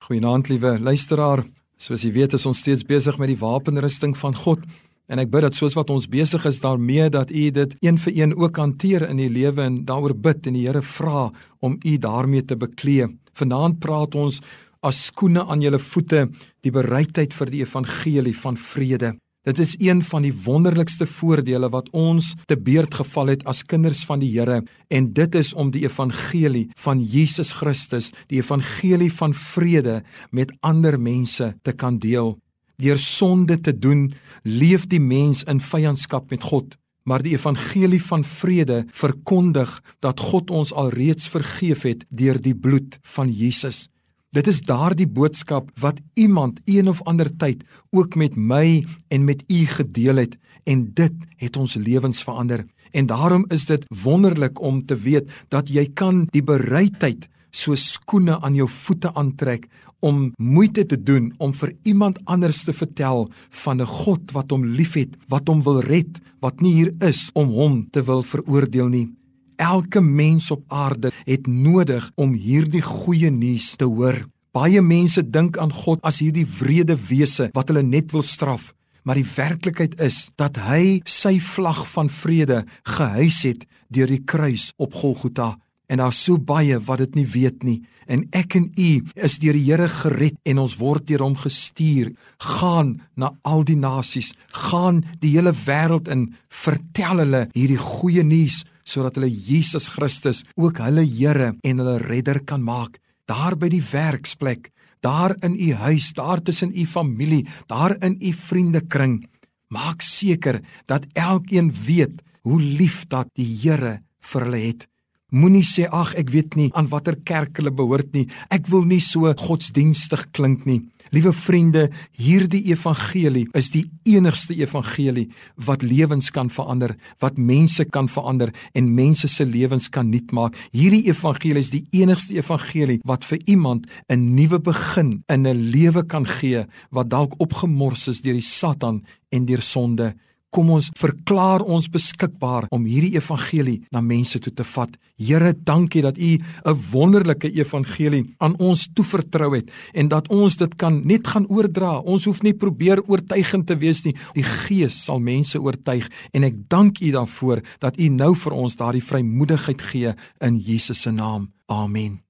Goeienaand liewe luisteraar. Soos jy weet, is ons steeds besig met die wapenrusting van God. En ek bid dat soos wat ons besig is daarmee dat U dit een vir een ook hanteer in U lewe en daaroor bid en die Here vra om U daarmee te beklee. Vanaand praat ons as skoene aan julle voete die bereidheid vir die evangelie van vrede. Dit is een van die wonderlikste voordele wat ons te beurt geval het as kinders van die Here en dit is om die evangelie van Jesus Christus, die evangelie van vrede met ander mense te kan deel. Deur sonde te doen, leef die mens in vyandskap met God, maar die evangelie van vrede verkondig dat God ons alreeds vergeef het deur die bloed van Jesus. Dit is daardie boodskap wat iemand een of ander tyd ook met my en met u gedeel het en dit het ons lewens verander. En daarom is dit wonderlik om te weet dat jy kan die bereidheid so skoene aan jou voete aantrek om moeite te doen om vir iemand anders te vertel van 'n God wat hom liefhet, wat hom wil red, wat nie hier is om hom te wil veroordeel nie. Elke mens op aarde het nodig om hierdie goeie nuus te hoor. Baie mense dink aan God as hierdie wrede wese wat hulle net wil straf, maar die werklikheid is dat hy sy vlag van vrede gehuis het deur die kruis op Golgotha. En daar's so baie wat dit nie weet nie. En ek en u is deur die Here gered en ons word deur hom gestuur. Gaan na al die nasies, gaan die hele wêreld in, vertel hulle hierdie goeie nuus sodat hulle Jesus Christus ook hulle Here en hulle redder kan maak. Daar by die werksplek daar in u huis daar tussen u familie daar in u vriendekring. Maak seker dat elkeen weet hoe lief dat die Here vir hulle het Moenie sê ag ek weet nie aan watter kerk hulle behoort nie. Ek wil nie so godsdienstig klink nie. Liewe vriende, hierdie evangelie is die enigste evangelie wat lewens kan verander, wat mense kan verander en mense se lewens kan nuut maak. Hierdie evangelie is die enigste evangelie wat vir iemand 'n nuwe begin in 'n lewe kan gee wat dalk opgemors is deur die Satan en deur sonde. Kom ons verklaar ons beskikbaar om hierdie evangelie na mense toe te vat. Here, dankie dat U 'n wonderlike evangelie aan ons toevertrou het en dat ons dit kan net gaan oordra. Ons hoef nie probeer oortuigend te wees nie. Die Gees sal mense oortuig en ek dank U daarvoor dat U nou vir ons daardie vrymoedigheid gee in Jesus se naam. Amen.